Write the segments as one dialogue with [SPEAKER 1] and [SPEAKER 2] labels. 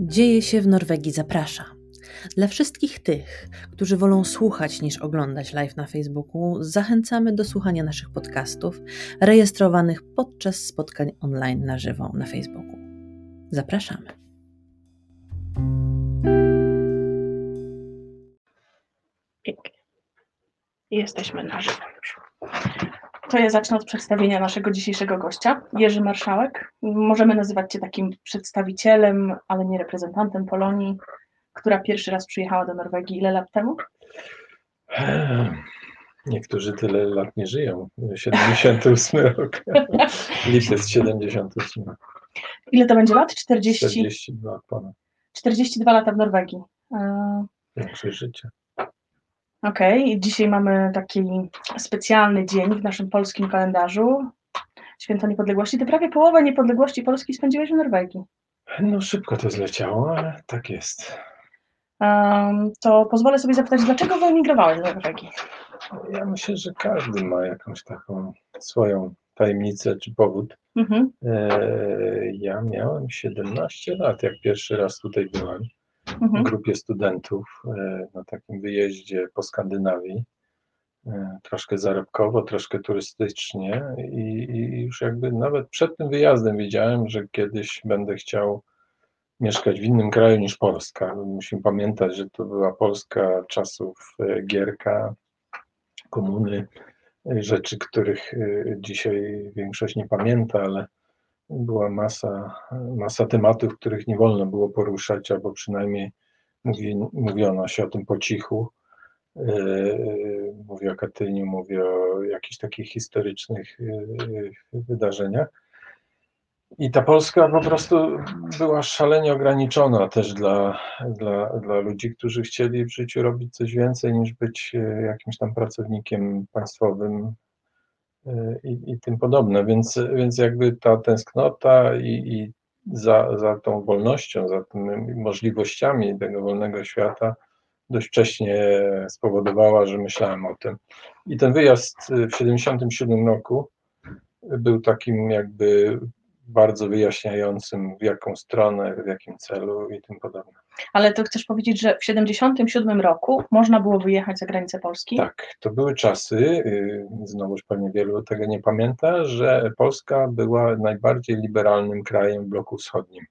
[SPEAKER 1] Dzieje się w Norwegii zaprasza. Dla wszystkich tych, którzy wolą słuchać niż oglądać live na Facebooku, zachęcamy do słuchania naszych podcastów rejestrowanych podczas spotkań online na żywo na Facebooku. Zapraszamy.
[SPEAKER 2] Pięknie. Jesteśmy na żywo już. To ja zacznę od przedstawienia naszego dzisiejszego gościa. Jerzy Marszałek. Możemy nazywać Cię takim przedstawicielem, ale nie reprezentantem Polonii, która pierwszy raz przyjechała do Norwegii ile lat temu?
[SPEAKER 3] Niektórzy tyle lat nie żyją. 78 rok. Lipiec 78.
[SPEAKER 2] Ile to będzie lat? 40...
[SPEAKER 3] 42 ponad.
[SPEAKER 2] 42 lata w Norwegii. E,
[SPEAKER 3] Większe życie.
[SPEAKER 2] Okej, okay. dzisiaj mamy taki specjalny dzień w naszym polskim kalendarzu. Święto Niepodległości. Ty prawie połowę niepodległości Polski spędziłeś w Norwegii.
[SPEAKER 3] No szybko to zleciało, ale tak jest.
[SPEAKER 2] To pozwolę sobie zapytać, dlaczego wyemigrowałeś do Norwegii?
[SPEAKER 3] Ja myślę, że każdy ma jakąś taką swoją tajemnicę czy powód. Mhm. E, ja miałem 17 lat, jak pierwszy raz tutaj byłem mhm. grupie studentów e, na takim wyjeździe po Skandynawii. E, troszkę zarobkowo, troszkę turystycznie i, i już jakby nawet przed tym wyjazdem wiedziałem, że kiedyś będę chciał mieszkać w innym kraju niż Polska. Musimy pamiętać, że to była Polska czasów e, Gierka, komuny, rzeczy, których dzisiaj większość nie pamięta, ale była masa, masa tematów, których nie wolno było poruszać, albo przynajmniej mówi, mówiono się o tym po cichu. E, mówię o Katyniu, mówię o jakichś takich historycznych e, wydarzeniach. I ta Polska po prostu była szalenie ograniczona też dla, dla, dla ludzi, którzy chcieli w życiu robić coś więcej niż być e, jakimś tam pracownikiem państwowym, i, i tym podobne, więc, więc jakby ta tęsknota i, i za, za tą wolnością, za tymi możliwościami tego wolnego świata dość wcześnie spowodowała, że myślałem o tym. I ten wyjazd w 1977 roku był takim jakby bardzo wyjaśniającym, w jaką stronę, w jakim celu i tym podobne.
[SPEAKER 2] Ale to chcesz powiedzieć, że w 1977 roku można było wyjechać za granicę Polski?
[SPEAKER 3] Tak, to były czasy, y, znowuż pewnie wielu tego nie pamięta, że Polska była najbardziej liberalnym krajem w bloku wschodnim.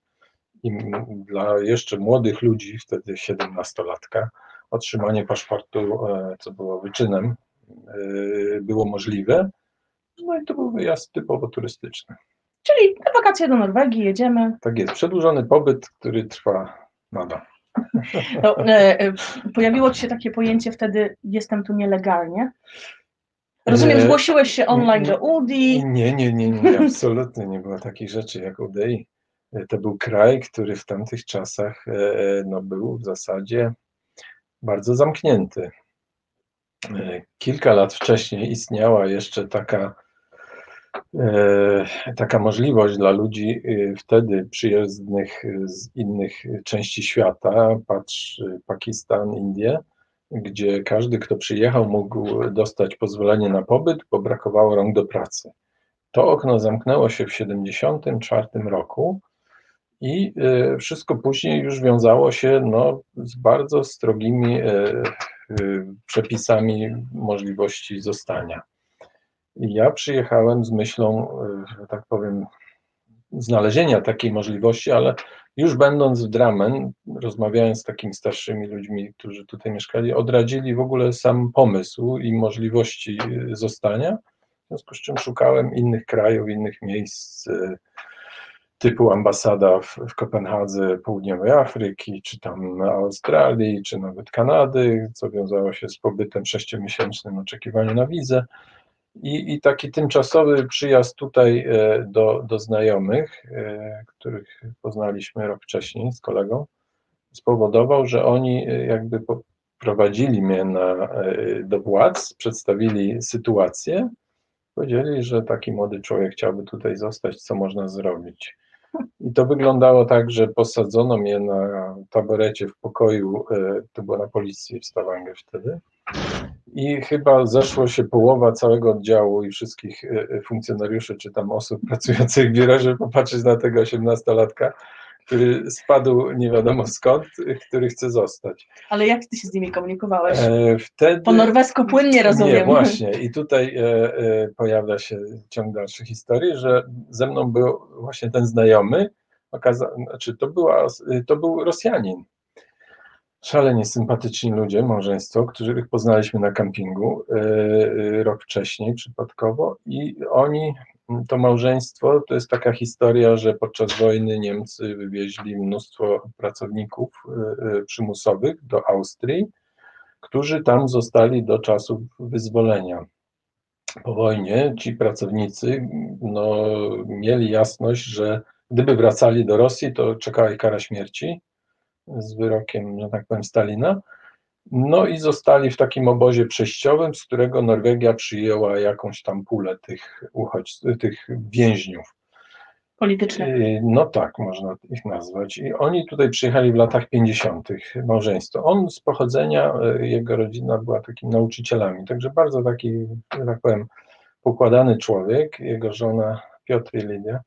[SPEAKER 3] I dla jeszcze młodych ludzi, wtedy 17-latka, otrzymanie paszportu, e, co było wyczynem, e, było możliwe. No i to był wyjazd typowo turystyczny.
[SPEAKER 2] Czyli na wakacje do Norwegii jedziemy.
[SPEAKER 3] Tak jest, przedłużony pobyt, który trwa nadal.
[SPEAKER 2] To, e, e, pojawiło Ci się takie pojęcie wtedy, jestem tu nielegalnie. Rozumiem, e, zgłosiłeś się online do UDI.
[SPEAKER 3] Nie, nie, nie, nie, absolutnie nie było takich rzeczy jak UDI. E, to był kraj, który w tamtych czasach no, był w zasadzie bardzo zamknięty. Kilka lat wcześniej istniała jeszcze taka E, taka możliwość dla ludzi e, wtedy przyjezdnych z innych części świata, patrz Pakistan, Indie, gdzie każdy, kto przyjechał, mógł dostać pozwolenie na pobyt, bo brakowało rąk do pracy. To okno zamknęło się w 1974 roku i e, wszystko później już wiązało się no, z bardzo strogimi przepisami możliwości zostania. Ja przyjechałem z myślą, e, że tak powiem, znalezienia takiej możliwości, ale już będąc w Dramen, rozmawiając z takimi starszymi ludźmi, którzy tutaj mieszkali, odradzili w ogóle sam pomysł i możliwości e, zostania, w związku z czym szukałem innych krajów, innych miejsc, e, typu ambasada w, w Kopenhadze Południowej Afryki, czy tam Australii, czy nawet Kanady, co wiązało się z pobytem sześciomiesięcznym, oczekiwaniem na wizę. I, I, taki tymczasowy przyjazd tutaj e, do, do znajomych, e, których poznaliśmy rok wcześniej z kolegą, spowodował, że oni e, jakby prowadzili mnie na, do władz, przedstawili sytuację, powiedzieli, że taki młody człowiek chciałby tutaj zostać, co można zrobić. I to wyglądało tak, że posadzono mnie na taborecie w pokoju, to było na policji w Stavanger wtedy, i chyba zeszło się połowa całego oddziału i wszystkich e, e, funkcjonariuszy, czy tam osób pracujących w biurze, żeby popatrzeć na tego 18-latka, który spadł nie wiadomo skąd, który chce zostać.
[SPEAKER 2] Ale jak ty się z nimi komunikowałeś?
[SPEAKER 3] E, wtedy...
[SPEAKER 2] Po norwesku płynnie rozumiem.
[SPEAKER 3] Nie, właśnie. I tutaj pojawia się ciąg dalszych historii, że ze mną był właśnie ten znajomy, okaza... znaczy to, była, to był Rosjanin. Szalenie sympatyczni ludzie, małżeństwo, których poznaliśmy na kampingu e, rok wcześniej przypadkowo i oni to małżeństwo to jest taka historia, że podczas wojny Niemcy wywieźli mnóstwo pracowników y, przymusowych do Austrii, którzy tam zostali do czasów wyzwolenia. Po wojnie ci pracownicy no, mieli jasność, że gdyby wracali do Rosji, to czekała ich kara śmierci z wyrokiem, że tak powiem, Stalina. No i zostali w takim obozie przejściowym, z którego Norwegia przyjęła jakąś tam pulę tych uchodźców, tych więźniów.
[SPEAKER 2] Politycznych.
[SPEAKER 3] No tak, można ich nazwać. I oni tutaj przyjechali w latach 50. małżeństwo. On z pochodzenia, y, jego rodzina była takimi nauczycielami, także bardzo taki, że tak powiem, pokładany człowiek. Jego żona Piotr i Lidia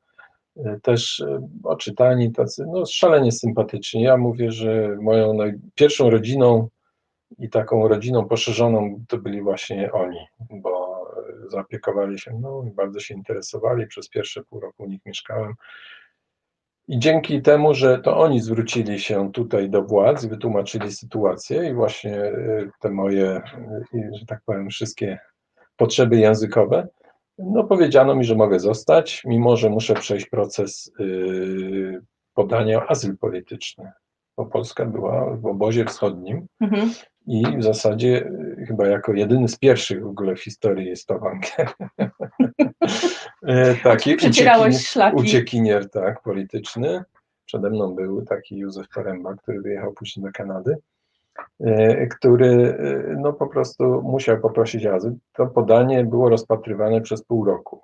[SPEAKER 3] też oczytani, tacy, no szalenie sympatyczni. Ja mówię, że moją pierwszą rodziną i taką rodziną poszerzoną to byli właśnie oni, bo zaopiekowali się mną i bardzo się interesowali. Przez pierwsze pół roku u nich mieszkałem. I dzięki temu, że to oni zwrócili się tutaj do władz, wytłumaczyli sytuację i właśnie te moje, że tak powiem, wszystkie potrzeby językowe, no powiedziano mi, że mogę zostać, mimo że muszę przejść proces y, podania o azyl polityczny, bo Polska była w obozie wschodnim mhm i w zasadzie y, chyba jako jedyny z pierwszych w ogóle w historii jest to Wanker. E, taki uciekinier, uciekinier, tak, polityczny. Przede mną był taki Józef Poręba, który wyjechał później do Kanady, który y, no po prostu musiał poprosić azyl. To podanie było rozpatrywane przez pół roku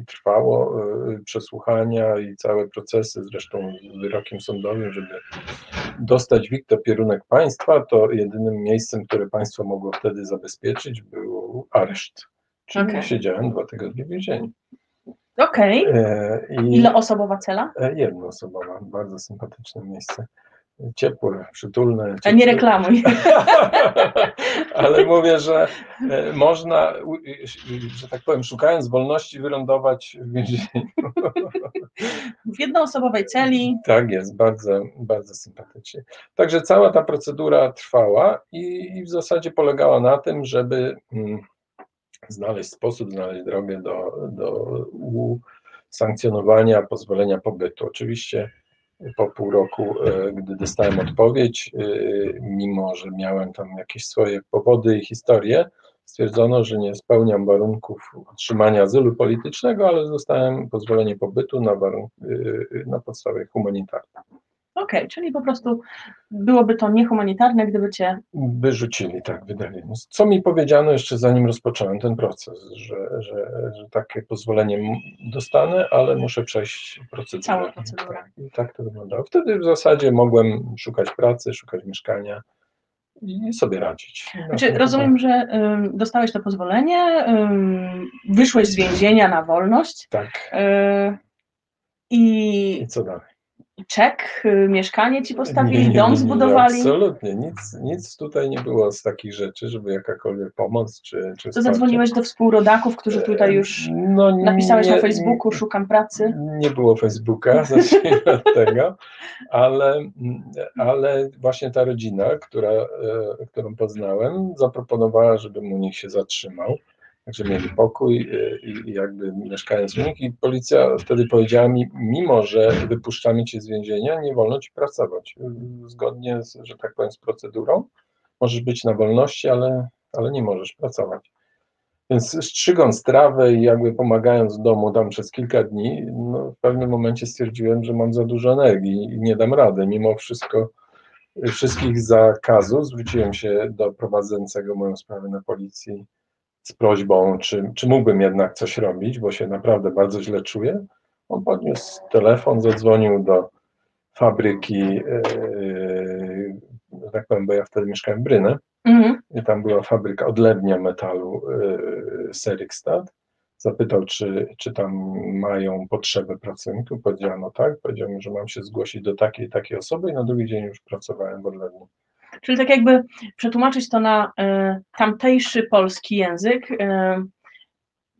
[SPEAKER 3] i trwało y, przesłuchania i całe procesy, zresztą z wyrokiem sądowym, żeby dostać WIG to pierunek państwa, to jedynym miejscem, które państwo mogło wtedy zabezpieczyć, był areszt. Czyli okay. siedziałem dwa tygodnie w więzieniu.
[SPEAKER 2] Okej. Okay. E, Ile osobowa cela?
[SPEAKER 3] E, jednoosobowa, bardzo sympatyczne miejsce ciepłe, przytulne. Ciepłe.
[SPEAKER 2] A nie reklamuj.
[SPEAKER 3] Ale mówię, że e, można, że tak powiem, szukając wolności, wylądować w więzieniu.
[SPEAKER 2] W jednoosobowej celi.
[SPEAKER 3] Tak jest, bardzo, bardzo sympatycznie. Także cała ta procedura trwała i w zasadzie polegała na tym, żeby mm, znaleźć sposób, znaleźć drogę do, do sankcjonowania pozwolenia pobytu. Oczywiście po pół roku, e, gdy dostałem odpowiedź, e, mimo że miałem tam jakieś swoje powody i historie, stwierdzono, że nie spełniam warunków otrzymania azylu politycznego, ale dostałem pozwolenie pobytu na, warunk- e, na podstawie humanitarnej.
[SPEAKER 2] Okej, okay, czyli po prostu byłoby to niehumanitarne, gdyby cię.
[SPEAKER 3] Wyrzucili, tak, wydali. Co mi powiedziano jeszcze zanim rozpocząłem ten proces, że, że, że takie pozwolenie dostanę, ale muszę przejść procedurę.
[SPEAKER 2] Całą procedurę.
[SPEAKER 3] Tak, I tak to wyglądało. Wtedy w zasadzie mogłem szukać pracy, szukać mieszkania i sobie radzić.
[SPEAKER 2] Znaczy, rozumiem, że y, dostałeś to pozwolenie, y, wyszłeś z więzienia na wolność.
[SPEAKER 3] Tak.
[SPEAKER 2] Y, i,
[SPEAKER 3] I co dalej?
[SPEAKER 2] Czek, y, mieszkanie ci postawili, nie, nie, dom zbudowali?
[SPEAKER 3] absolutnie, nic, nic tutaj nie było z takich rzeczy, żeby jakakolwiek pomoc czy, czy
[SPEAKER 2] To zadzwoniłeś do współrodaków, którzy tutaj już no, napisałeś nie, na Facebooku, szukam pracy?
[SPEAKER 3] Nie było Facebooka, zacznijmy od tego, ale, ale właśnie ta rodzina, która, e, którą poznałem, zaproponowała, żebym u nich się zatrzymał Także mieli pokój y, i jakby mieszkając w nich i policja wtedy powiedziała mi, mimo że wypuszczamy cię z więzienia, nie wolno ci pracować. Zgodnie z, że tak powiem, z procedurą. Możesz być na wolności, ale, ale nie możesz pracować. Więc strzygąc trawę i jakby pomagając w domu tam przez kilka dni, no w pewnym momencie stwierdziłem, że mam za dużo energii i nie dam rady. Mimo wszystko, wszystkich zakazów zwróciłem się do prowadzącego moją sprawę na policji z prośbą, czy, czy mógłbym jednak coś robić, bo się naprawdę bardzo źle czuję. On podniósł telefon, zadzwonił do fabryki, yy, tak powiem, bo ja wtedy mieszkałem w Brynę, mhm. i tam była fabryka odlewnia metalu yy, Serikstad. zapytał, czy, czy tam mają potrzebę pracowników. Powiedziałem, no tak. Powiedziałem, że mam się zgłosić do takiej takiej osoby i na drugi dzień już pracowałem w Orlenie.
[SPEAKER 2] Czyli tak jakby przetłumaczyć to na y, tamtejszy polski język. Y,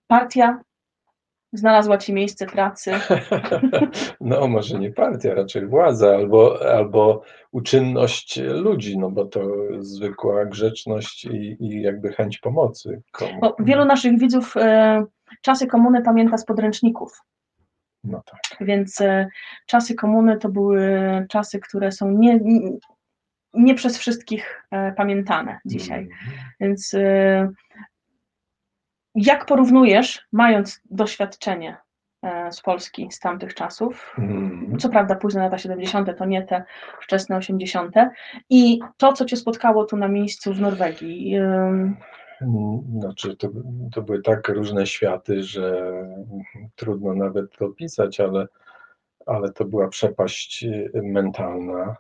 [SPEAKER 2] partia znalazła ci miejsce pracy.
[SPEAKER 3] No, może nie partia, raczej władza, albo, albo uczynność ludzi, no bo to zwykła grzeczność i, i jakby chęć pomocy.
[SPEAKER 2] Komu. Bo wielu naszych widzów e, czasy komuny pamięta z podręczników.
[SPEAKER 3] No tak.
[SPEAKER 2] Więc e, czasy komuny to były czasy, które są nie, nie przez wszystkich e, pamiętane dzisiaj. Mm. Więc e, jak porównujesz, mając doświadczenie e, z Polski z tamtych czasów, mm. co prawda późne lata 70., to nie te wczesne 80., i to, co cię spotkało tu na miejscu w Norwegii?
[SPEAKER 3] Znaczy, to, to były tak różne światy, że trudno nawet to opisać, ale, ale to była przepaść mentalna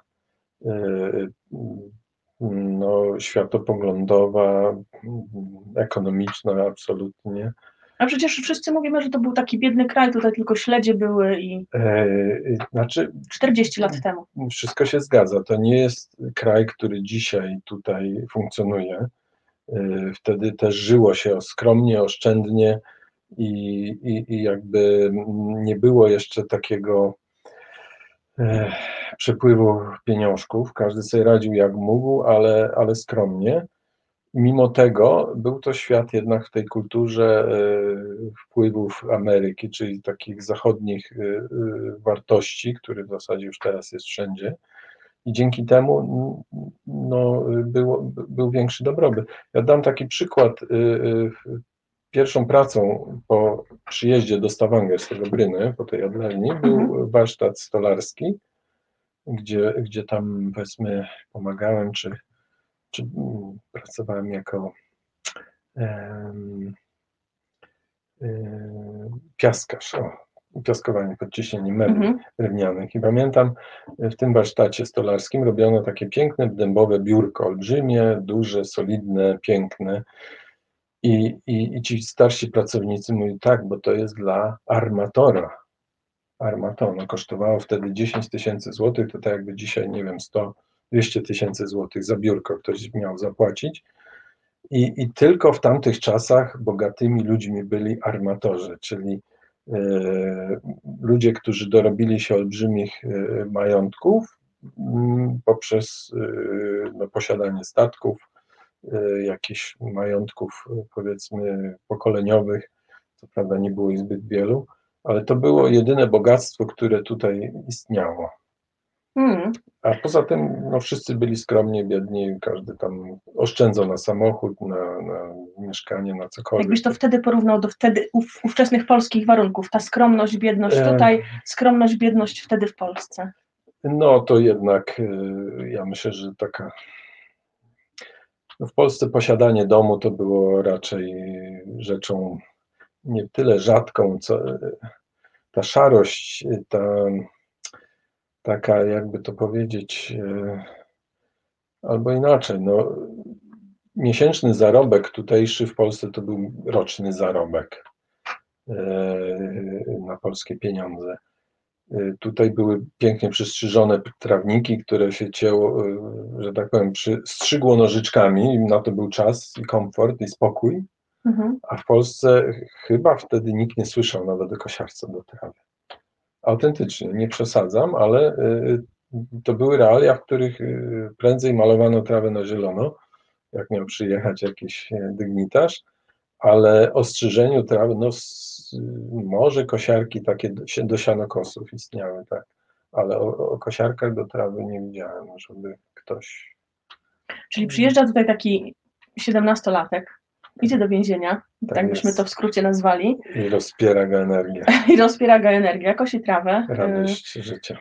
[SPEAKER 3] no, światopoglądowa, ekonomiczna absolutnie.
[SPEAKER 2] A przecież wszyscy mówimy, że to był taki biedny kraj, tutaj tylko śledzie były i. E, znaczy, 40 lat temu.
[SPEAKER 3] Wszystko się zgadza. To nie jest kraj, który dzisiaj tutaj funkcjonuje. E, wtedy też żyło się skromnie, oszczędnie i, i, i jakby nie było jeszcze takiego przepływu pieniążków. Każdy sobie radził jak mógł, ale, ale skromnie. Mimo tego był to świat jednak w tej kulturze e, wpływów Ameryki, czyli takich zachodnich e, wartości, który w zasadzie już teraz jest wszędzie. I dzięki temu no, było, był większy dobrobyt. Ja dam taki przykład. Pierwszą pracą po przyjeździe do Stavanger z tego Bryny, po tej Adlerni, był mhm. warsztat stolarski, gdzie, gdzie tam powiedzmy pomagałem, czy, czy pracowałem jako um, piaskarz, o, piaskowanie, podciśnienie mebli mhm. drewnianych. I pamiętam, w tym warsztacie stolarskim robiono takie piękne, dębowe biurko, olbrzymie, duże, solidne, piękne. I, i, I ci starsi pracownicy mówili, tak, bo to jest dla armatora. Armatona kosztowało wtedy 10 tysięcy złotych, to tak jakby dzisiaj, nie wiem, 100, 200 tysięcy złotych za biurko ktoś miał zapłacić. I, I tylko w tamtych czasach bogatymi ludźmi byli armatorzy, czyli e, ludzie, którzy dorobili się olbrzymich e, majątków mm, poprzez e, no, posiadanie statków, jakichś majątków, e, powiedzmy, pokoleniowych. Co prawda nie było ich zbyt wielu, ale to było jedyne bogactwo, które tutaj istniało. Hmm. A poza tym no, wszyscy byli skromnie, biedni, każdy tam oszczędzał na samochód, na, na mieszkanie, na cokolwiek.
[SPEAKER 2] Jakbyś to wtedy porównał do wtedy ów, ówczesnych polskich warunków, ta skromność, biedność e, tutaj, skromność, biedność wtedy w Polsce.
[SPEAKER 3] No to jednak ja myślę, że taka w Polsce posiadanie domu to było raczej rzeczą nie tyle rzadką, co ta szarość, ta taka, jakby to powiedzieć, e, albo inaczej, no, miesięczny zarobek tutejszy w Polsce to był roczny zarobek e, na polskie pieniądze. Y, tutaj były pięknie przystrzyżone trawniki, które się cięło, y, że tak powiem, strzygło nożyczkami. Na to był czas i komfort i spokój. Mhm. A w Polsce chyba wtedy nikt nie słyszał nawet o kosiarce do trawy. Autentycznie, nie przesadzam, ale y, to były realia, w których prędzej malowano trawę na zielono, jak miał przyjechać jakiś e, dygnitarz, ale ostrzyżeniu trawy, no może kosiarki takie do sianokosów istniały, tak, ale o, o kosiarkach do trawy nie widziałem, żeby ktoś...
[SPEAKER 2] Czyli przyjeżdża tutaj taki siedemnastolatek, idzie do więzienia, tak, tak byśmy to w skrócie nazwali.
[SPEAKER 3] I rozpiera go energia.
[SPEAKER 2] I rozpiera go energia, kosi trawę.
[SPEAKER 3] Radość życia.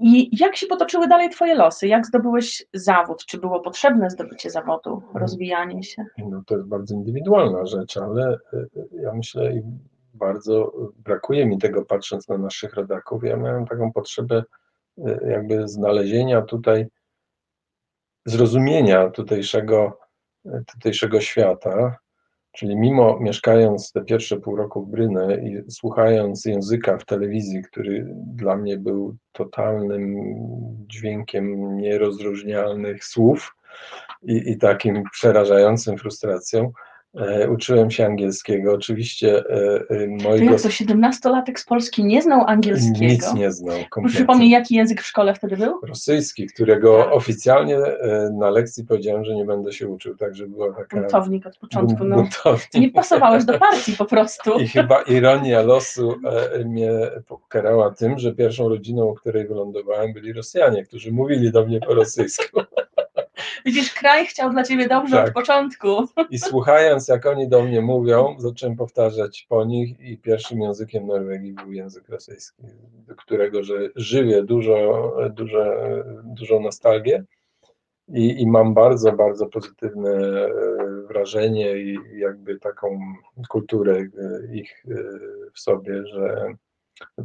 [SPEAKER 2] I jak się potoczyły dalej Twoje losy? Jak zdobyłeś zawód? Czy było potrzebne zdobycie zawodu, mm. rozwijanie się?
[SPEAKER 3] No to jest bardzo indywidualna rzecz, ale e, e, ja myślę bardzo brakuje mi tego patrząc na naszych rodaków. Ja miałem taką potrzebę e, jakby znalezienia tutaj, zrozumienia tutejszego, tutejszego świata, Czyli mimo mieszkając te pierwsze pół roku w Brynę i słuchając języka w telewizji, który dla mnie był totalnym dźwiękiem nierozróżnialnych słów i, i takim przerażającą frustracją, uczyłem się angielskiego. Oczywiście
[SPEAKER 2] e, e, mojego... To co, 17-latek z Polski nie znał angielskiego?
[SPEAKER 3] Nic nie znał.
[SPEAKER 2] Kompletnie. Przypomnij, jaki język w szkole wtedy był?
[SPEAKER 3] Rosyjski, którego tak. oficjalnie na lekcji powiedziałem, że nie będę się uczył, także była taka...
[SPEAKER 2] Buntownik od początku, no. Buntownik. Nie pasowałeś do partii po prostu.
[SPEAKER 3] I chyba ironia losu mnie pokarała tym, że pierwszą rodziną, u której wylądowałem, byli Rosjanie, którzy mówili do mnie po rosyjsku.
[SPEAKER 2] Widzisz, kraj chciał dla ciebie dobrze tak. od początku.
[SPEAKER 3] I słuchając, jak oni do mnie mówią, zacząłem powtarzać po nich i pierwszym językiem Norwegii był język rosyjski, do którego że żywię dużo, dużo, dużą nostalgię. I, I mam bardzo, bardzo pozytywne e, wrażenie i jakby taką kulturę e, ich e, w sobie, że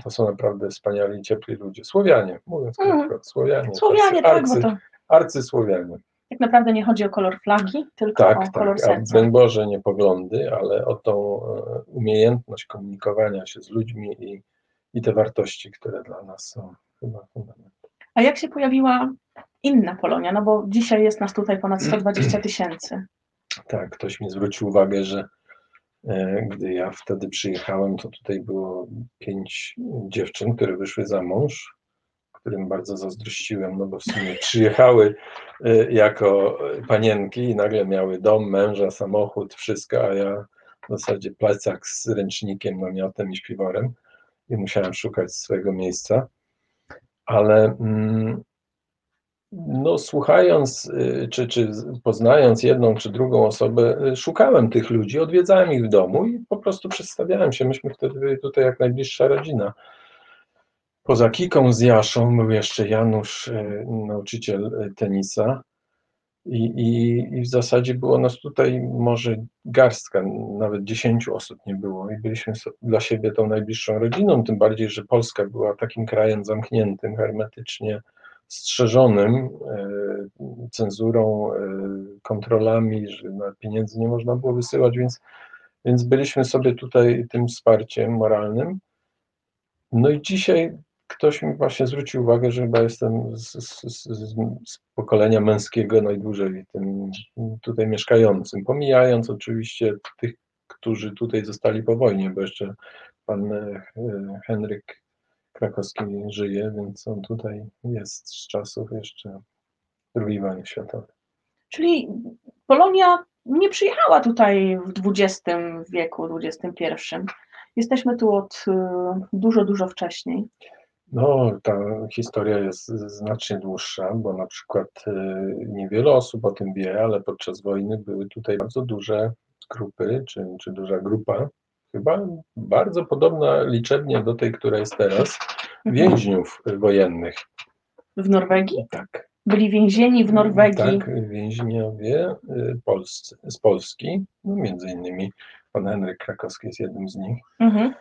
[SPEAKER 3] to są naprawdę wspaniali, ciepli ludzie. Słowianie, mówiąc mm. krótko, Słowianie.
[SPEAKER 2] Słowianie, tak, bo to...
[SPEAKER 3] Arcysłowianie
[SPEAKER 2] tak naprawdę nie chodzi o kolor flagi, tylko tak, o tak, kolor serca.
[SPEAKER 3] Tak, Boże nie poglądy, ale o tą e, umiejętność komunikowania się z ludźmi i, i te wartości, które dla nas są chyba fundamentem.
[SPEAKER 2] A jak się pojawiła inna Polonia? No bo dzisiaj jest nas tutaj ponad 120 tysięcy.
[SPEAKER 3] Tak, ktoś mi zwrócił uwagę, że e, gdy ja wtedy przyjechałem, to tutaj było pięć dziewczyn, które wyszły za mąż którym bardzo zazdrościłem, no bo w sumie przyjechały y, jako panienki i nagle miały dom, męża, samochód, wszystko, a ja w zasadzie plecak z ręcznikiem, namiotem i śpiworem i musiałem szukać swojego miejsca. Ale mm, no, słuchając, y, czy, czy poznając jedną czy drugą osobę, y, szukałem tych ludzi, odwiedzałem ich w domu i po prostu przedstawiałem się. Myśmy wtedy byli tutaj jak najbliższa rodzina. Poza Kiką z Jaszą był jeszcze Janusz, e, nauczyciel e, tenisa. I, i, I, w zasadzie było nas tutaj może garstka, nawet dziesięciu osób nie było i byliśmy dla siebie tą najbliższą rodziną, tym bardziej, że Polska była takim krajem zamkniętym, hermetycznie strzeżonym e, cenzurą, kontrolami, że pieniędzy nie można było wysyłać, więc, więc byliśmy sobie tutaj tym wsparciem moralnym. No i dzisiaj ktoś mi właśnie zwrócił uwagę, że chyba jestem z, z, z, pokolenia męskiego najdłużej tym tutaj mieszkającym, pomijając oczywiście tych, którzy tutaj zostali po wojnie, bo jeszcze pan e, Henryk Krakowski żyje, więc on tutaj jest z czasów jeszcze II wojny światowej.
[SPEAKER 2] Czyli Polonia nie przyjechała tutaj w XX wieku, XXI. Jesteśmy tu od e, dużo, dużo wcześniej.
[SPEAKER 3] No, ta historia jest znacznie dłuższa, bo na przykład y, niewiele osób o tym wie, ale podczas wojny były tutaj bardzo duże grupy, czy, czy duża grupa, chyba bardzo podobna liczebnie do tej, która jest teraz, więźniów wojennych.
[SPEAKER 2] W Norwegii?
[SPEAKER 3] Tak.
[SPEAKER 2] Byli więzieni w Norwegii?
[SPEAKER 3] Tak, więźniowie y, polscy, z Polski, no między innymi pan Henryk Krakowski jest jednym z nich. Mhm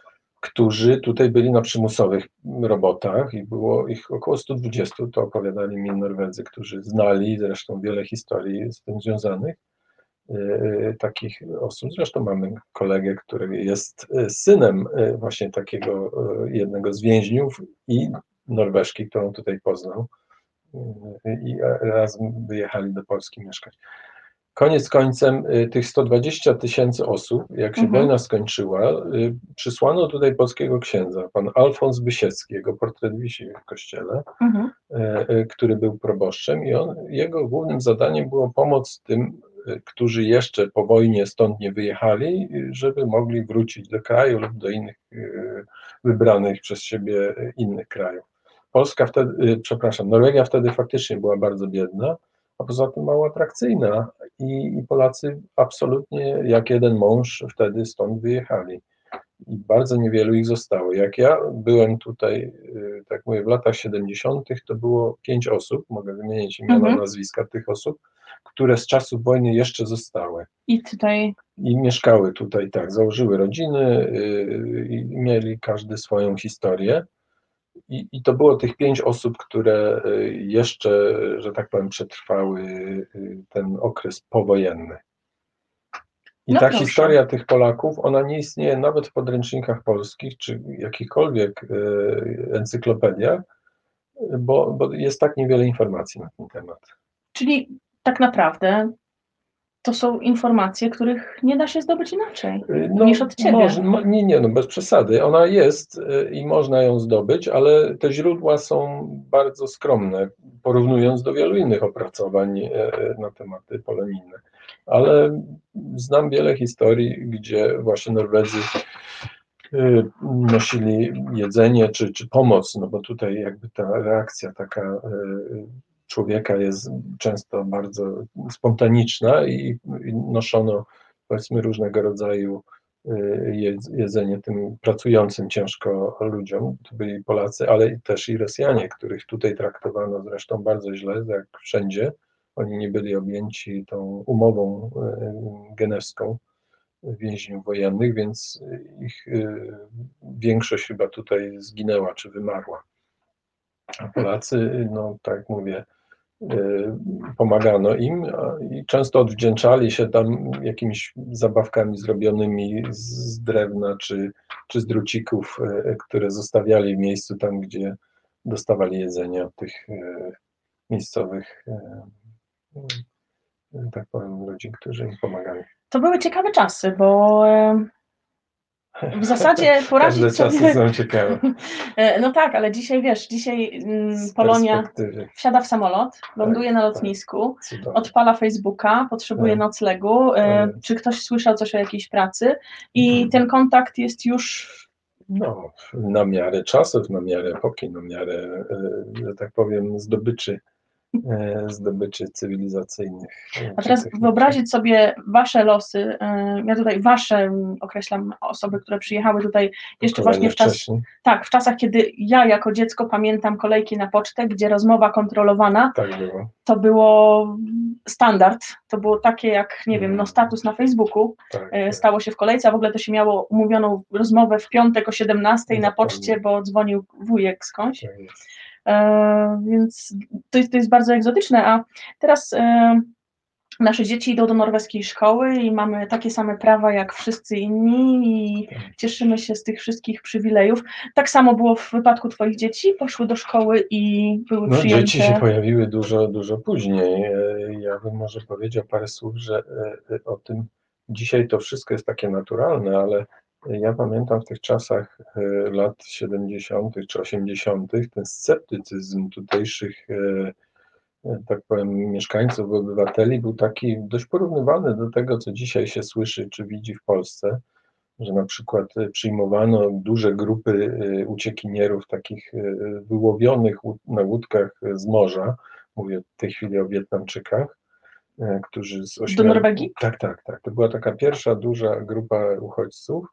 [SPEAKER 3] którzy tutaj byli na przymusowych robotach i było ich około 120, to opowiadali mi Norwedzy, którzy znali zresztą wiele historii z tym związanych, yy, takich osób. Zresztą mamy kolegę, który jest e, synem właśnie takiego jednego z więźniów i Norweżki, którą tutaj poznał i razem wyjechali do Polski mieszkać. Koniec końcem y, tych 120 tysięcy osób, jak się mhm. wojna skończyła, y, przysłano tutaj polskiego księdza, pan Alfons Bysiecki, jego portret wisi w kościele, mhm. Y, który był proboszczem i on, jego głównym zadaniem było pomoc tym, którzy jeszcze po wojnie stąd nie wyjechali, żeby mogli wrócić do kraju lub do innych wybranych przez siebie innych krajów. Polska wtedy, przepraszam, Norwegia wtedy faktycznie była bardzo biedna, a poza tym mało atrakcyjna i, i Polacy absolutnie jak jeden mąż wtedy stąd wyjechali. I bardzo niewielu ich zostało. Jak ja byłem tutaj, y, tak mówię, w latach 70., to było pięć osób, mogę wymienić imiona, mhm. nazwiska tych osób, które z czasów wojny jeszcze zostały.
[SPEAKER 2] I tutaj.
[SPEAKER 3] I mieszkały tutaj, tak, założyły rodziny y, i mieli każdy swoją historię. I, I to było tych pięć osób, które y, jeszcze, że tak powiem, przetrwały y, ten okres powojenny. I no ta proszę. historia tych Polaków, ona nie istnieje nawet w podręcznikach polskich, czy jakichkolwiek e, encyklopediach, bo, bo jest tak niewiele informacji na ten temat.
[SPEAKER 2] Czyli tak naprawdę to są informacje, których nie da się zdobyć inaczej y, no, niż od ciebie. Może,
[SPEAKER 3] nie, nie, no bez przesady. Ona jest y, i można ją zdobyć, ale te źródła są bardzo skromne, porównując do wielu innych opracowań y, na tematy polemijne. Ale znam wiele historii, gdzie właśnie Norwedzy nosili jedzenie czy, czy pomoc, no bo tutaj jakby ta reakcja taka człowieka jest często bardzo spontaniczna i noszono powiedzmy różnego rodzaju y, jedzenie tym pracującym ciężko ludziom. To byli Polacy, ale też i Rosjanie, których tutaj traktowano zresztą bardzo źle, jak wszędzie. Oni nie byli objęci tą umową y, genewską więźniów wojennych, więc ich y, większość chyba tutaj zginęła czy wymarła. A Polacy, no tak mówię, pomagano im i często odwdzięczali się tam jakimiś zabawkami zrobionymi z drewna czy, czy z drucików, y, które zostawiali w miejscu tam, gdzie dostawali jedzenie od tych y, miejscowych, tak powiem, ludzi, którzy im pomagali.
[SPEAKER 2] To były ciekawe czasy, bo w zasadzie poradzić
[SPEAKER 3] Każde sobie... czasy są ciekawe.
[SPEAKER 2] E, no tak, ale dzisiaj wiesz, dzisiaj mm, Polonia wsiada w samolot, ląduje tak, na tak. lotnisku, tak. odpala Facebooka, potrzebuje tak. noclegu, e, czy ktoś słyszał coś o jakiejś pracy i hmm. ten kontakt jest już
[SPEAKER 3] no, na miarę czasów, na miarę epoki, na miarę, e, że tak powiem, zdobyczy zdobyczy cywilizacyjnych.
[SPEAKER 2] E, A teraz wyobrazić sobie wasze losy, e, ja tutaj wasze określam osoby, które przyjechały tutaj jeszcze właśnie w czas, tak, w czasach, kiedy ja jako dziecko pamiętam kolejki na pocztę, gdzie rozmowa kontrolowana,
[SPEAKER 3] tak było.
[SPEAKER 2] to było standard, to było takie jak, nie wiem, no mm. status na Facebooku, tak, tak, stało się w kolejce, a w ogóle to się miało umówioną rozmowę w piątek o 17 na poczcie, bo dzwonił wujek skądś. Tak E, więc to jest, to jest bardzo egzotyczne, a teraz e, nasze dzieci idą do norweskiej szkoły i mamy takie same prawa jak wszyscy inni i cieszymy się z tych wszystkich przywilejów. Tak samo było w wypadku Twoich dzieci, poszły do szkoły i były no, przyjęte.
[SPEAKER 3] Dzieci się pojawiły dużo, dużo później. E, ja bym może powiedział parę słów, że o tym dzisiaj to wszystko jest takie naturalne, ale ja pamiętam w tych czasach e, lat 70. czy 80. ten sceptycyzm tutejszych, e, e, tak powiem, mieszkańców, obywateli był taki dość porównywany do tego, co dzisiaj się słyszy czy widzi w Polsce, że na przykład przyjmowano duże grupy uciekinierów, takich wyłowionych na łódkach z morza, mówię w tej chwili o Wietnamczykach, którzy z
[SPEAKER 2] ośmiu... Do Norwegii?
[SPEAKER 3] Tak, tak, tak. To była taka pierwsza duża grupa uchodźców,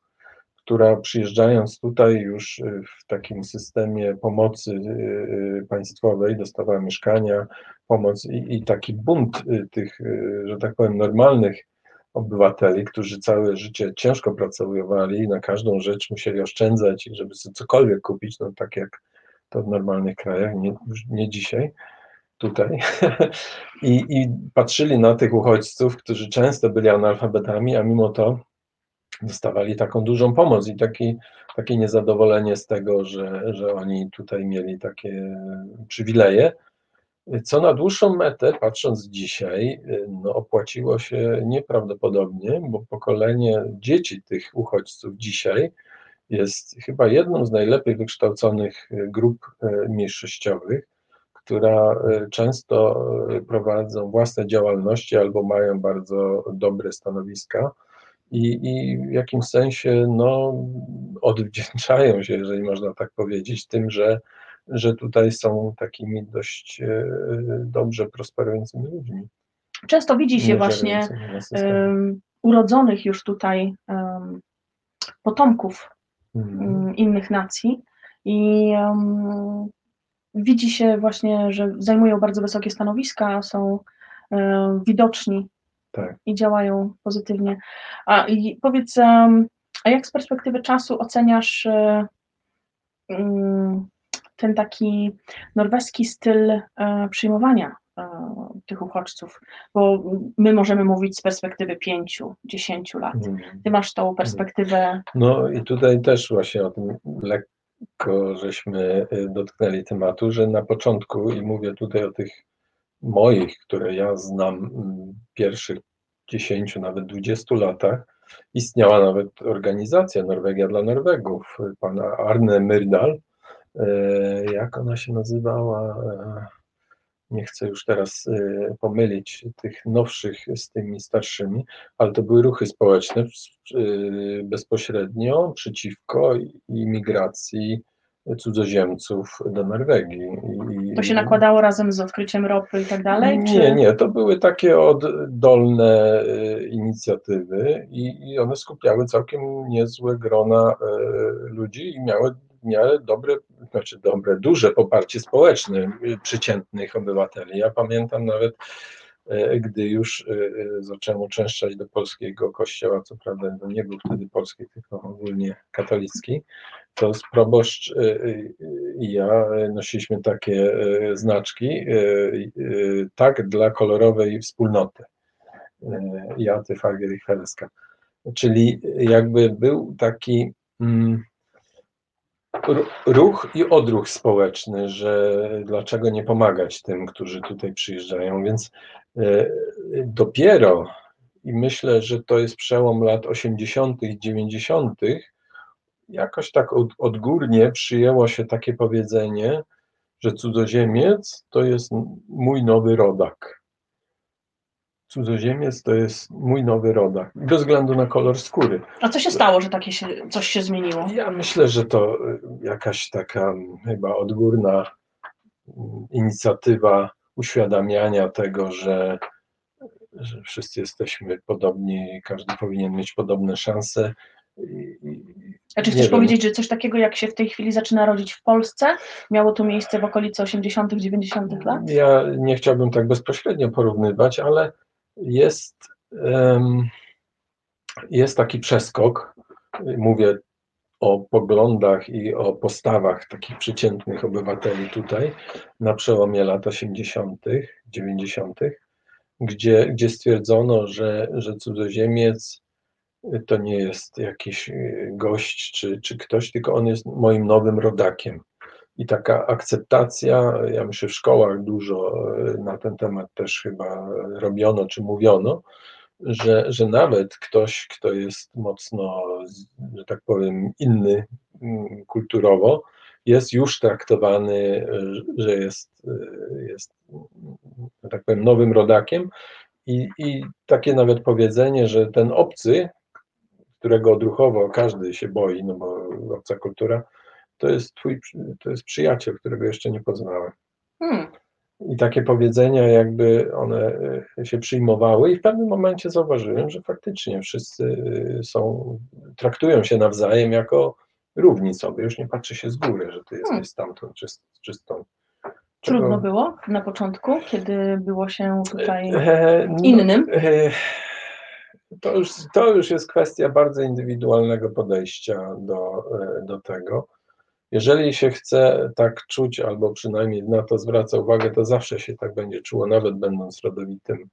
[SPEAKER 3] która przyjeżdżając tutaj już y, w takim systemie pomocy y, y, państwowej dostawała mieszkania, pomoc i, i taki bunt tych, że tak powiem, normalnych obywateli, którzy całe życie ciężko pracowali, na każdą rzecz musieli oszczędzać, żeby sobie cokolwiek kupić, no tak jak to w normalnych krajach, nie, nie dzisiaj, tutaj. I, I patrzyli na tych uchodźców, którzy często byli analfabetami, a mimo to dostawali taką dużą pomoc i taki, takie niezadowolenie z tego, że, że oni tutaj mieli takie przywileje, co na dłuższą metę, patrząc dzisiaj, no, opłaciło się nieprawdopodobnie, bo pokolenie dzieci tych uchodźców dzisiaj jest chyba jedną z najlepiej wykształconych grup e, mniejszościowych, która e, często e, prowadzą własne działalności albo mają bardzo dobre stanowiska i, i w jakimś sensie no, odwdzięczają się, jeżeli można tak powiedzieć, tym, że, że tutaj są takimi dość e, dobrze prosperującymi ludźmi.
[SPEAKER 2] Często widzi się właśnie um, urodzonych już tutaj um, potomków um, innych nacji. I widzi się właśnie, że zajmują bardzo wysokie stanowiska, są widoczni tak. i działają pozytywnie. A i powiedz, a jak z perspektywy czasu oceniasz e, mm, ten taki norweski styl e, przyjmowania e, tych uchodźców? Bo my możemy mówić z perspektywy pięciu, dziesięciu lat. Mhm. Ty masz tą perspektywę.
[SPEAKER 3] No i tutaj też właśnie o tym lekko żeśmy dotknęli tematu, że na początku, i mówię tutaj o tych moich, które ja znam mm, pierwszych 10, nawet 20 latach, istniała nawet organizacja Norwegia dla Norwegów, pana Arne Myrdal, e, jak ona się nazywała, e, nie chcę już teraz e, pomylić tych nowszych z tymi starszymi, ale to były ruchy społeczne bezpośrednio przeciwko imigracji cudzoziemców do Norwegii.
[SPEAKER 2] I, to się nakładało razem z odkryciem ropy i tak dalej?
[SPEAKER 3] Nie, czy? nie, to były takie oddolne e, inicjatywy i, i one skupiały całkiem niezłe grona e, ludzi i miały w miarę dobre, znaczy dobre, duże poparcie społeczne e, przeciętnych obywateli. Ja pamiętam nawet gdy już zacząłem uczęszczać do polskiego kościoła, co prawda nie był wtedy polski, tylko ogólnie katolicki, to z proboszcz i ja nosiliśmy takie znaczki, tak dla kolorowej wspólnoty. Ja, ty, Fagier i Helska. Czyli jakby był taki mm, ruch i odruch społeczny, że dlaczego nie pomagać tym, którzy tutaj przyjeżdżają, więc dopiero i myślę, że to jest przełom lat 80., 90., jakoś tak od, odgórnie przyjęło się takie powiedzenie, że cudzoziemiec to jest mój nowy rodak cudzoziemiec to jest mój nowy rodak, bez względu na kolor skóry.
[SPEAKER 2] A co się stało, że takie się, coś się zmieniło?
[SPEAKER 3] Ja myślę, że to y, jakaś taka chyba odgórna mm, inicjatywa uświadamiania tego, że, że wszyscy jesteśmy podobni, każdy powinien mieć podobne szanse.
[SPEAKER 2] A czy chcesz wiem. powiedzieć, że coś takiego, jak się w tej chwili zaczyna rodzić w Polsce, miało to miejsce w okolicy 80., 90. lat?
[SPEAKER 3] Ja nie chciałbym tak bezpośrednio porównywać, ale jest, jest taki przeskok. Mówię o poglądach i o postawach takich przeciętnych obywateli tutaj na przełomie lat 80., 90., gdzie, gdzie stwierdzono, że, że cudzoziemiec to nie jest jakiś gość czy, czy ktoś, tylko on jest moim nowym rodakiem i taka akceptacja, ja myślę w szkołach dużo e, na ten temat też chyba robiono czy mówiono, że, że nawet ktoś, kto jest mocno, że tak powiem, inny mm, kulturowo, jest już traktowany, że jest, jest tak powiem, nowym rodakiem. I, I takie nawet powiedzenie, że ten obcy, którego odruchowo każdy się boi, no bo obca kultura, to jest twój, to jest przyjaciel, którego jeszcze nie poznałem. Hmm. I takie powiedzenia, jakby one e, się przyjmowały, i w pewnym momencie zauważyłem, że faktycznie wszyscy e, są, traktują się nawzajem jako równi sobie. Już nie patrzy się z góry, że ty jesteś hmm. stamtąd czy, czy stąd.
[SPEAKER 2] Trudno było na początku, kiedy było się tutaj e, no, innym? E,
[SPEAKER 3] to, już, to już jest kwestia bardzo indywidualnego podejścia do, do tego. Jeżeli się chce tak czuć, albo przynajmniej na to zwraca uwagę, to zawsze się tak będzie czuło, nawet będąc rodowitym,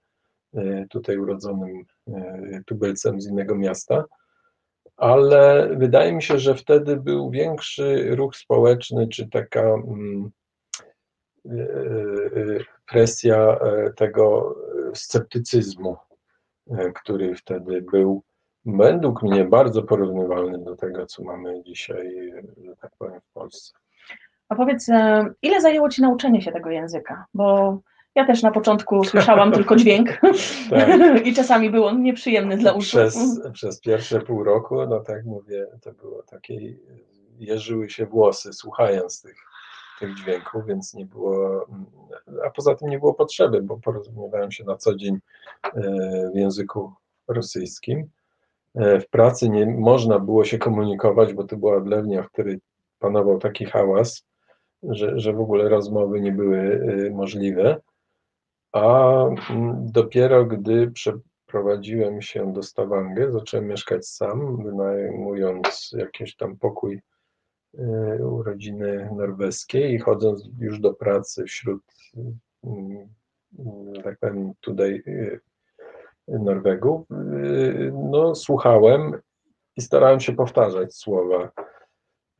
[SPEAKER 3] e, tutaj urodzonym e, tubylcem z innego miasta. Ale wydaje mi się, że wtedy był większy ruch społeczny, czy taka mm, e, presja tego sceptycyzmu, który wtedy był według mnie bardzo porównywalny do tego, co mamy dzisiaj, że tak powiem, w Polsce.
[SPEAKER 2] A powiedz, e, ile zajęło Ci nauczenie się tego języka? Bo ja też na początku słyszałam tylko dźwięk tak. i czasami był on nieprzyjemny dla uszu.
[SPEAKER 3] Przez, przez pierwsze pół roku, no tak mówię, to było takie, jeżyły się włosy słuchając tych, tych dźwięków, więc nie było, a poza tym nie było potrzeby, bo porozumiewałem się na co dzień e, w języku rosyjskim. E, w pracy nie można było się komunikować, bo to była odlewnia, w której panował taki hałas, że, że w ogóle rozmowy nie były e, możliwe. A mm, dopiero gdy przeprowadziłem się do Stavanger, zacząłem mieszkać sam, wynajmując jakiś tam pokój rodziny norweskiej i chodząc już do pracy wśród mm, tak powiem, tutaj Norwegów, no słuchałem i starałem się powtarzać słowa.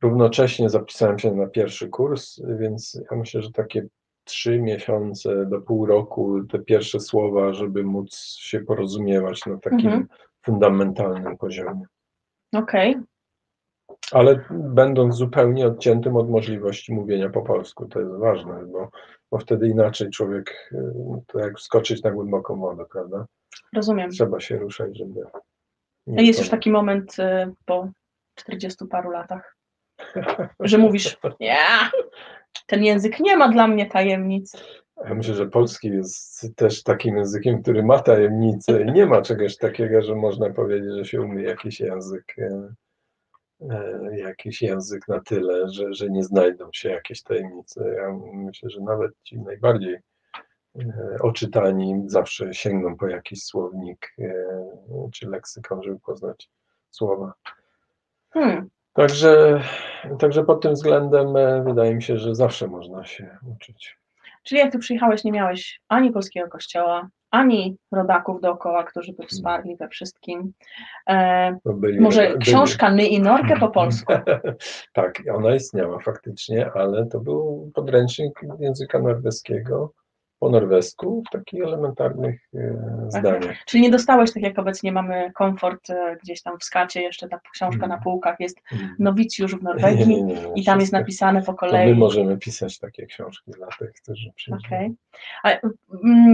[SPEAKER 3] Równocześnie zapisałem się na pierwszy kurs, więc ja myślę, że takie trzy miesiące do pół roku te pierwsze słowa, żeby móc się porozumiewać na takim mhm. fundamentalnym poziomie.
[SPEAKER 2] Okej. Okay.
[SPEAKER 3] Ale będąc zupełnie odciętym od możliwości mówienia po polsku, to jest ważne, bo, bo wtedy inaczej człowiek, to jak wskoczyć na głęboką wodę, prawda?
[SPEAKER 2] Rozumiem.
[SPEAKER 3] Trzeba się ruszać, żeby.
[SPEAKER 2] Jest już taki moment y, po 40 paru latach, że mówisz, nie, ten język nie ma dla mnie tajemnic.
[SPEAKER 3] Ja myślę, że polski jest też takim językiem, który ma tajemnice i nie ma czegoś takiego, że można powiedzieć, że się umie jakiś język, e, jakiś język na tyle, że, że nie znajdą się jakieś tajemnice. Ja myślę, że nawet ci najbardziej e, oczytani zawsze sięgną po jakiś słownik czy leksykon, żeby poznać słowa. Hmm. Także, także pod tym względem e, wydaje mi się, że zawsze można się uczyć.
[SPEAKER 2] Czyli jak tu przyjechałeś, nie miałeś ani polskiego kościoła, ani rodaków dookoła, którzy by wsparli we wszystkim. E, byli, może byli. książka My i Norkę po polsku?
[SPEAKER 3] tak, ona istniała faktycznie, ale to był podręcznik języka norweskiego po norwesku w takich elementarnych e, zdaniach.
[SPEAKER 2] Czyli nie dostałeś, tak jak obecnie mamy komfort e, gdzieś tam w skacie, jeszcze ta książka mm. na półkach jest mm. nowicjusz w Norwegii nie, nie, nie, i tam jest napisane po kolei.
[SPEAKER 3] To my możemy pisać takie książki dla tych, którzy przyjdą.
[SPEAKER 2] Okay.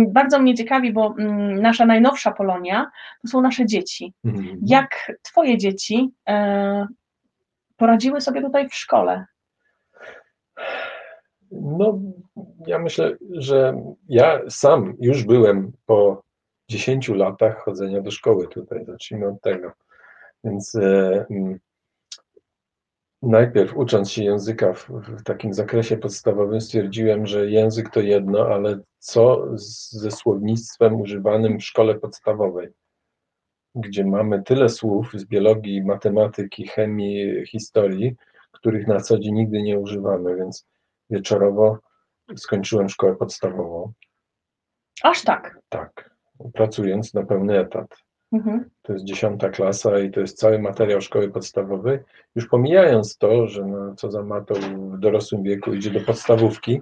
[SPEAKER 2] Bardzo mnie ciekawi, bo mm, nasza najnowsza Polonia to są nasze dzieci. Mm. Jak twoje dzieci e, poradziły sobie tutaj w szkole?
[SPEAKER 3] No, ja myślę, że ja sam już byłem po 10 latach chodzenia do szkoły tutaj, zacznijmy od tego. Więc e, najpierw ucząc się języka w, w, takim zakresie podstawowym stwierdziłem, że język to jedno, ale co ze słownictwem używanym w szkole podstawowej, gdzie mamy tyle słów z biologii, matematyki, chemii, historii, których na co dzień nigdy nie używamy, więc wieczorowo skończyłem szkołę podstawową.
[SPEAKER 2] Aż tak?
[SPEAKER 3] Tak, pracując na pełny etat. Mhm. To jest dziesiąta klasa i to jest cały materiał szkoły podstawowej. Już pomijając to, że no, co za matą w dorosłym wieku idzie do podstawówki.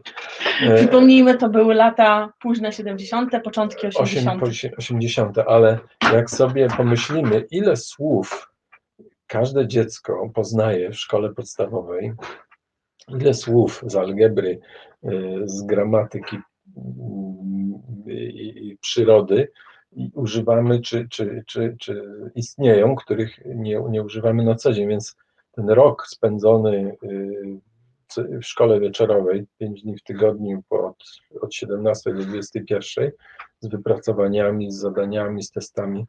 [SPEAKER 2] E, Przypomnijmy, to były lata późne 70., początki 80.
[SPEAKER 3] 80., ale jak sobie pomyślimy, ile słów każde dziecko poznaje w szkole podstawowej, ile słów z algebry, y, z gramatyki y, i przyrody używamy, czy, czy, czy, czy istnieją, których nie, nie używamy na co dzień, więc ten rok spędzony y, w szkole wieczorowej, 5 dni w tygodniu od, od 17 do 21, z wypracowaniami, z zadaniami, z testami,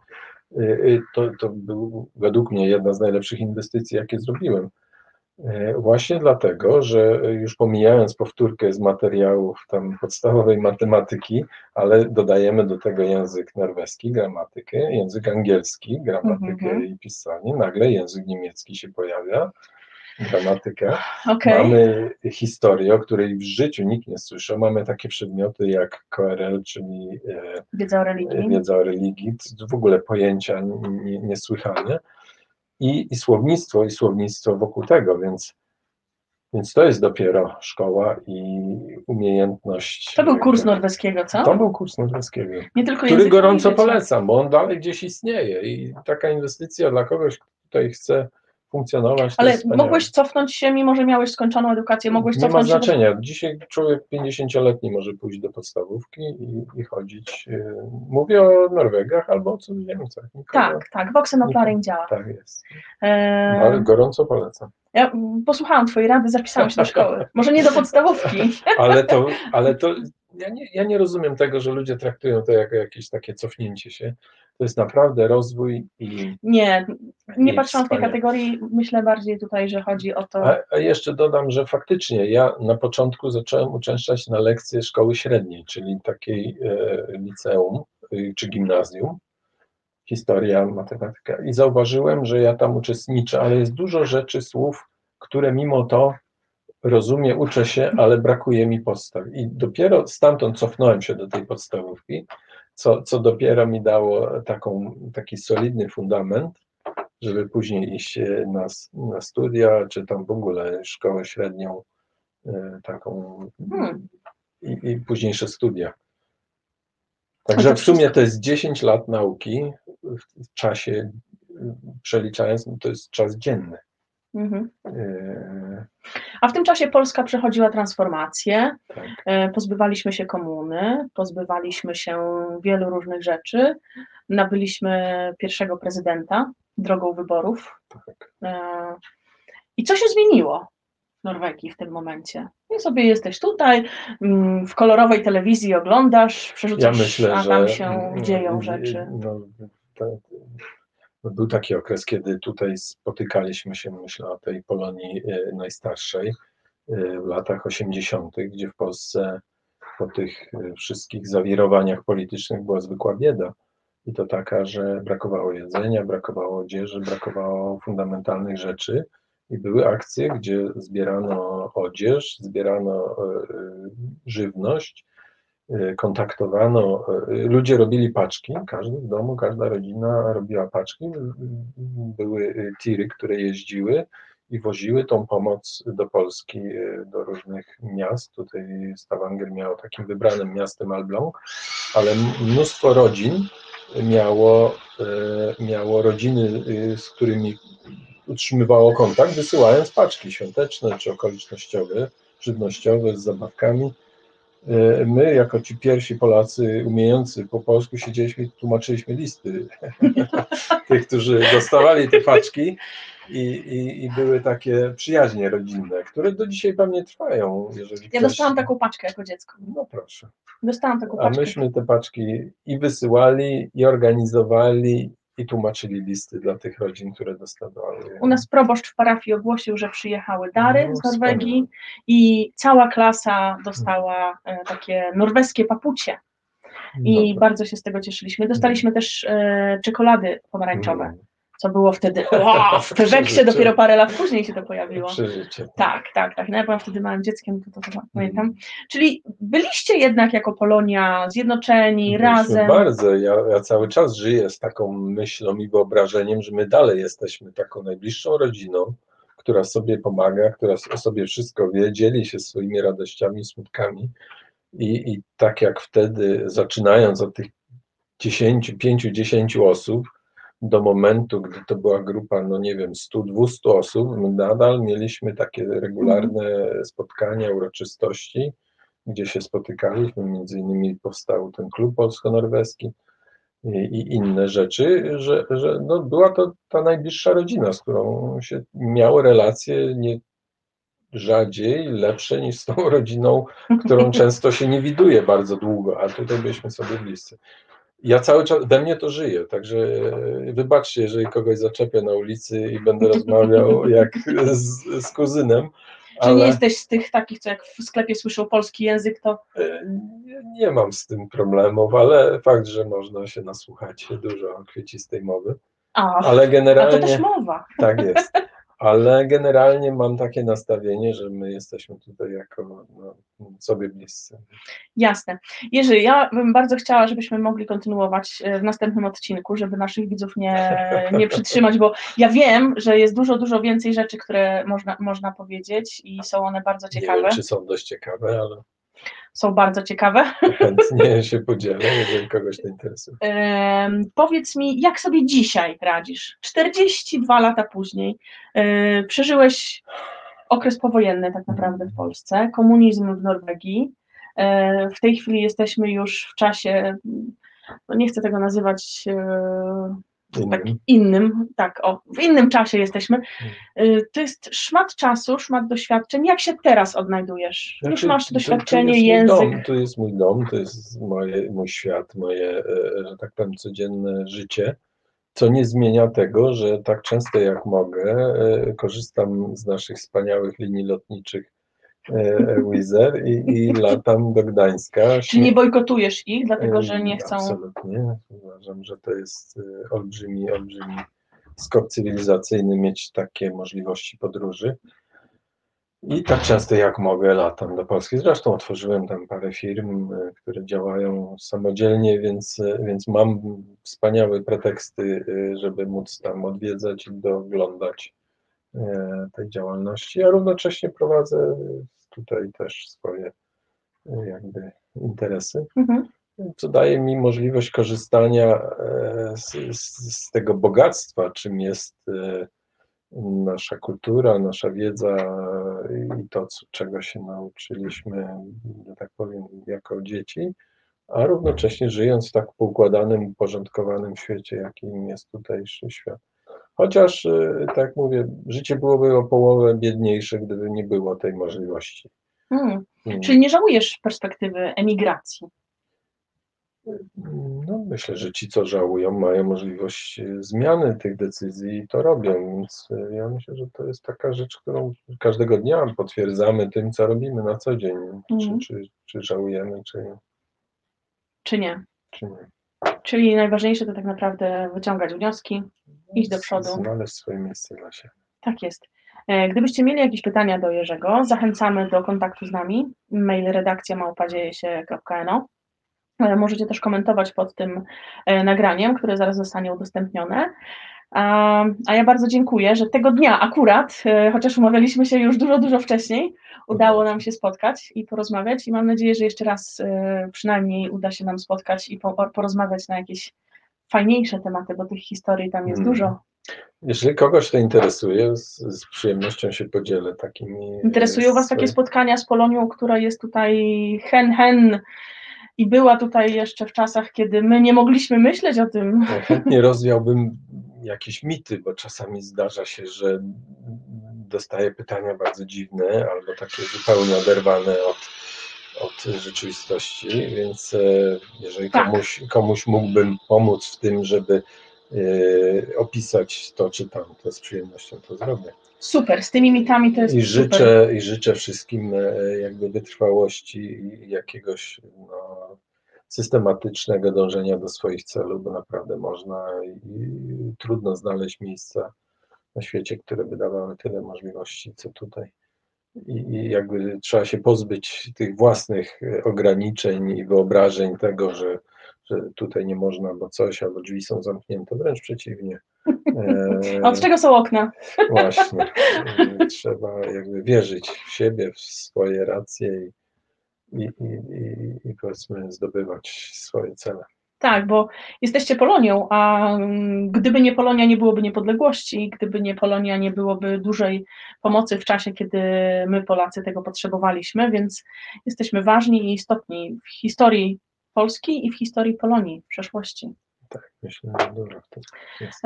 [SPEAKER 3] to, to był według mnie jedna z najlepszych inwestycji, jakie zrobiłem. E, właśnie dlatego, że już pomijając powtórkę z materiałów tam podstawowej matematyki, ale dodajemy do tego język norweski, gramatykę, język angielski, gramatykę mm -hmm. i pisanie, nagle język niemiecki się pojawia, gramatykę. Okay. Mamy historię, o której w życiu nikt nie słyszał. Mamy takie przedmioty jak KRL, czyli
[SPEAKER 2] e, wiedza o religii.
[SPEAKER 3] Wiedza o religii. W ogóle pojęcia niesłychane i, i słownictwo, i słownictwo wokół tego, więc, więc to jest dopiero szkoła i umiejętność.
[SPEAKER 2] To był kurs norweskiego, co?
[SPEAKER 3] To był kurs norweskiego, Nie tylko który gorąco polecam, bo on dalej gdzieś istnieje i taka inwestycja dla kogoś, kto tutaj chce funkcjonować.
[SPEAKER 2] Ale mogłeś cofnąć się, mimo że miałeś skończoną edukację, mogłeś cofnąć
[SPEAKER 3] się. Nie ma znaczenia. Do... Dzisiaj człowiek 50-letni może pójść do podstawówki i, i chodzić. Y, mówię o Norwegach albo o cudzoziemcach.
[SPEAKER 2] tak, tak. Voxenoplaring działa.
[SPEAKER 3] Tak jest. E... Ale gorąco polecam.
[SPEAKER 2] Ja posłuchałam Twojej rady, zapisałam się do szkoły. Może nie do podstawówki.
[SPEAKER 3] ale to, ale to ja nie, ja nie rozumiem tego, że ludzie traktują to jako jakieś takie cofnięcie się to jest naprawdę rozwój i.
[SPEAKER 2] Nie, nie patrząc w tej kategorii, myślę bardziej tutaj, że chodzi o to.
[SPEAKER 3] A, a, jeszcze dodam, że faktycznie ja na początku zacząłem uczęszczać na lekcje szkoły średniej, czyli takiej e, liceum e, czy gimnazjum, historia, matematyka, i zauważyłem, że ja tam uczestniczę, ale jest dużo rzeczy, słów, które mimo to rozumie, uczę się, ale brakuje mi podstaw. I dopiero stamtąd cofnąłem się do tej podstawówki, co, co dopiero mi dało taką, taki solidny fundament, żeby później iść na, na studia, czy tam w ogóle szkołę średnią, e, taką hmm. i, i późniejsze studia. Także w sumie to jest 10 lat nauki w czasie, przeliczając, no to jest czas dzienny. Mhm.
[SPEAKER 2] E, A w tym czasie Polska przechodziła transformację. Tak. Pozbywaliśmy się komuny, pozbywaliśmy się wielu różnych rzeczy. Nabyliśmy pierwszego prezydenta drogą wyborów. Tak. E, I co się zmieniło w Norwegii w tym momencie? I sobie jesteś tutaj, mm, w kolorowej telewizji oglądasz, przerzucasz, ja myślę, a tam się że, dzieją rzeczy. No,
[SPEAKER 3] no, był taki okres, kiedy tutaj spotykaliśmy się, myślę o tej Polonii e, najstarszej e, w latach 80., gdzie w Polsce po tych e, wszystkich zawirowaniach politycznych była zwykła bieda. I to taka, że brakowało jedzenia, brakowało odzieży, brakowało fundamentalnych rzeczy. I były akcje, gdzie zbierano odzież, zbierano żywność, kontaktowano, y, ludzie robili paczki, każdy w domu, każda rodzina robiła paczki, były y, tiry, które jeździły i woziły tą pomoc do Polski, do różnych miast. Tutaj Stavanger miał takim wybranym miastem Albląg, ale mnóstwo rodzin miało, miało rodziny, z którymi utrzymywało kontakt, wysyłając paczki świąteczne czy okolicznościowe, żywnościowe z zabawkami my, jako ci pierwsi Polacy umiejący po polsku, siedzieliśmy i tłumaczyliśmy listy tych, którzy dostawali te paczki i, i, i, były takie przyjaźnie rodzinne, które do dzisiaj pewnie trwają. Jeżeli
[SPEAKER 2] ja ktoś... dostałam taką paczkę jako dziecko.
[SPEAKER 3] No proszę.
[SPEAKER 2] Dostałam taką paczkę.
[SPEAKER 3] A myśmy te paczki i wysyłali, i organizowali, i tłumaczyli listy dla tych rodzin, które dostawały.
[SPEAKER 2] U nas proboszcz w parafii ogłosił, że przyjechały dary no, z Norwegii i cała klasa dostała e, takie norweskie papucie. I no bardzo się z tego cieszyliśmy. Dostaliśmy też e, czekolady pomarańczowe. Mm co było wtedy, wow, w dopiero parę lat później się to pojawiło.
[SPEAKER 3] Przeżycie.
[SPEAKER 2] Tak, tak, tak. No ja byłam wtedy małym dzieckiem, to, to, to pamiętam. Mm. Czyli byliście jednak jako Polonia zjednoczeni, Byliśmy razem.
[SPEAKER 3] Bardzo. Ja, ja cały czas żyję z taką myślą i wyobrażeniem, że my dalej jesteśmy taką najbliższą rodziną, która sobie pomaga, która o sobie wszystko wie, dzieli się swoimi radościami, smutkami. I, I tak jak wtedy, zaczynając od tych 10, 5-10 osób, do momentu, gdy to była grupa, no nie wiem, 100-200 osób, my nadal mieliśmy takie regularne spotkania, uroczystości, gdzie się spotykaliśmy, między innymi powstał ten klub polsko-norweski i, i, inne rzeczy, że, że no była to ta najbliższa rodzina, z którą się miało relacje nie rzadziej, lepsze niż z tą rodziną, którą często się nie widuje bardzo długo, a tutaj byliśmy sobie bliscy ja cały czas, we mnie to żyje, także wybaczcie, jeżeli kogoś zaczepię na ulicy i będę rozmawiał jak z, z kuzynem.
[SPEAKER 2] Czy nie jesteś z tych takich, co jak w sklepie słyszą polski język, to...
[SPEAKER 3] E, nie, nie mam z tym problemów, ale fakt, że można się nasłuchać dużo kwiecistej mowy.
[SPEAKER 2] A, ale generalnie... A to też mowa.
[SPEAKER 3] Tak jest. Ale generalnie mam takie nastawienie, że my jesteśmy tutaj jako no, sobie bliscy.
[SPEAKER 2] Jasne. Jerzy, ja bym bardzo chciała, żebyśmy mogli kontynuować e, w następnym odcinku, żeby naszych widzów nie, nie przytrzymać, bo ja wiem, że jest dużo, dużo więcej rzeczy, które można, można powiedzieć i są one bardzo ciekawe. Nie
[SPEAKER 3] wiem, czy są dość ciekawe, ale
[SPEAKER 2] są bardzo ciekawe.
[SPEAKER 3] Chętnie się podzielę, jeżeli kogoś to interesuje.
[SPEAKER 2] Ehm, powiedz mi, jak sobie dzisiaj radzisz? 42 lata później e, przeżyłeś okres powojenny tak naprawdę w Polsce, komunizm w Norwegii. E, w tej chwili jesteśmy już w czasie, no nie chcę tego nazywać e. Tak, innym, tak, o, w innym czasie jesteśmy. Hmm. Y, to jest szmat czasu, szmat doświadczeń. Jak się teraz odnajdujesz? Znaczy, Już masz doświadczenie, to, to język.
[SPEAKER 3] Dom, to jest mój dom, to jest moje, mój świat, moje, e, że tak powiem, codzienne życie. Co nie zmienia tego, że tak często jak mogę, e, korzystam z naszych wspaniałych linii lotniczych E, Wizer i, i latam do Gdańska.
[SPEAKER 2] Czy nie bojkotujesz ich, dlatego że nie chcą...
[SPEAKER 3] Absolutnie. Uważam, że to jest e, olbrzymi, olbrzymi skok cywilizacyjny mieć takie możliwości podróży. I tak często jak mogę latam do Polski. Zresztą otworzyłem tam parę firm, e, które działają samodzielnie, więc, e, więc mam wspaniałe preteksty, e, żeby móc tam odwiedzać i doglądać tej działalności, a równocześnie prowadzę tutaj też swoje jakby interesy, mhm. co daje mi możliwość korzystania z, z, z tego bogactwa, czym jest nasza kultura, nasza wiedza i to, czego się nauczyliśmy, że tak powiem, jako dzieci, a równocześnie żyjąc w tak poukładanym, uporządkowanym świecie, jakim jest tutejszy świat. Chociaż, y, tak mówię, życie byłoby o połowę biedniejsze, gdyby nie było tej możliwości.
[SPEAKER 2] Hmm. Hmm. Czyli nie żałujesz perspektywy emigracji?
[SPEAKER 3] No, myślę, że ci, co żałują, mają możliwość e, zmiany tych decyzji i to robią, więc e, ja myślę, że to jest taka rzecz, którą każdego dnia potwierdzamy tym, co robimy na co dzień, mm. czy, mhm. czy, czy żałujemy, czy,
[SPEAKER 2] czy nie.
[SPEAKER 3] Czy nie.
[SPEAKER 2] Czyli najważniejsze to tak naprawdę wyciągać wnioski, iść do przodu.
[SPEAKER 3] Znaleźć swoje miejsce dla siebie.
[SPEAKER 2] Tak jest. E, gdybyście mieli jakieś pytania do Jerzego, zachęcamy do kontaktu z nami. Mail redakcja małpadziejesie.no Możecie też komentować pod tym e, nagraniem, które zaraz zostanie udostępnione. A ja bardzo dziękuję, że tego dnia akurat, e, chociaż umawialiśmy się już dużo, dużo wcześniej, udało nam się spotkać i porozmawiać i mam nadzieję, że jeszcze raz e, przynajmniej uda się nam spotkać i porozmawiać na jakieś fajniejsze tematy, bo tych historii tam jest hmm. dużo.
[SPEAKER 3] Jeżeli kogoś to interesuje, z, z, przyjemnością się podzielę takimi.
[SPEAKER 2] Interesują Was takie spotkania z Polonią, która jest tutaj hen, hen i była tutaj jeszcze w czasach, kiedy my nie mogliśmy myśleć o tym.
[SPEAKER 3] Ja chętnie rozwiałbym jakieś mity, bo czasami zdarza się, że dostaję pytania bardzo dziwne albo takie zupełnie oderwane od, od rzeczywistości, więc e, jeżeli tak. komuś, komuś mógłbym pomóc w tym, żeby opisać to czy tam, to z przyjemnością to zrobię.
[SPEAKER 2] Super, z tymi mitami to jest
[SPEAKER 3] I życzę,
[SPEAKER 2] super.
[SPEAKER 3] I życzę wszystkim e, jakby wytrwałości i jakiegoś no, systematycznego dążenia do swoich celów, bo naprawdę można i trudno znaleźć miejsca na świecie, które by dawały tyle możliwości, co tutaj. I, I jakby trzeba się pozbyć tych własnych e, ograniczeń i wyobrażeń tego, że że tutaj nie można, bo coś, albo drzwi są zamknięte, wręcz przeciwnie.
[SPEAKER 2] A od czego są okna?
[SPEAKER 3] Właśnie. Trzeba jakby wierzyć w siebie, w swoje racje i, i, i, i powiedzmy zdobywać swoje cele.
[SPEAKER 2] Tak, bo jesteście Polonią, a mm, gdyby nie Polonia, nie byłoby niepodległości, gdyby nie Polonia, nie byłoby dużej pomocy w czasie, kiedy my Polacy tego potrzebowaliśmy, więc jesteśmy ważni i istotni w historii Polski i w historii Polonii w przeszłości.
[SPEAKER 3] Tak, myślę, że dużo w tym jest.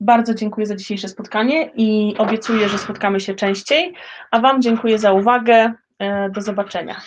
[SPEAKER 2] Bardzo dziękuję za dzisiejsze spotkanie i obiecuję, że spotkamy się częściej. A Wam dziękuję za uwagę. E, do zobaczenia.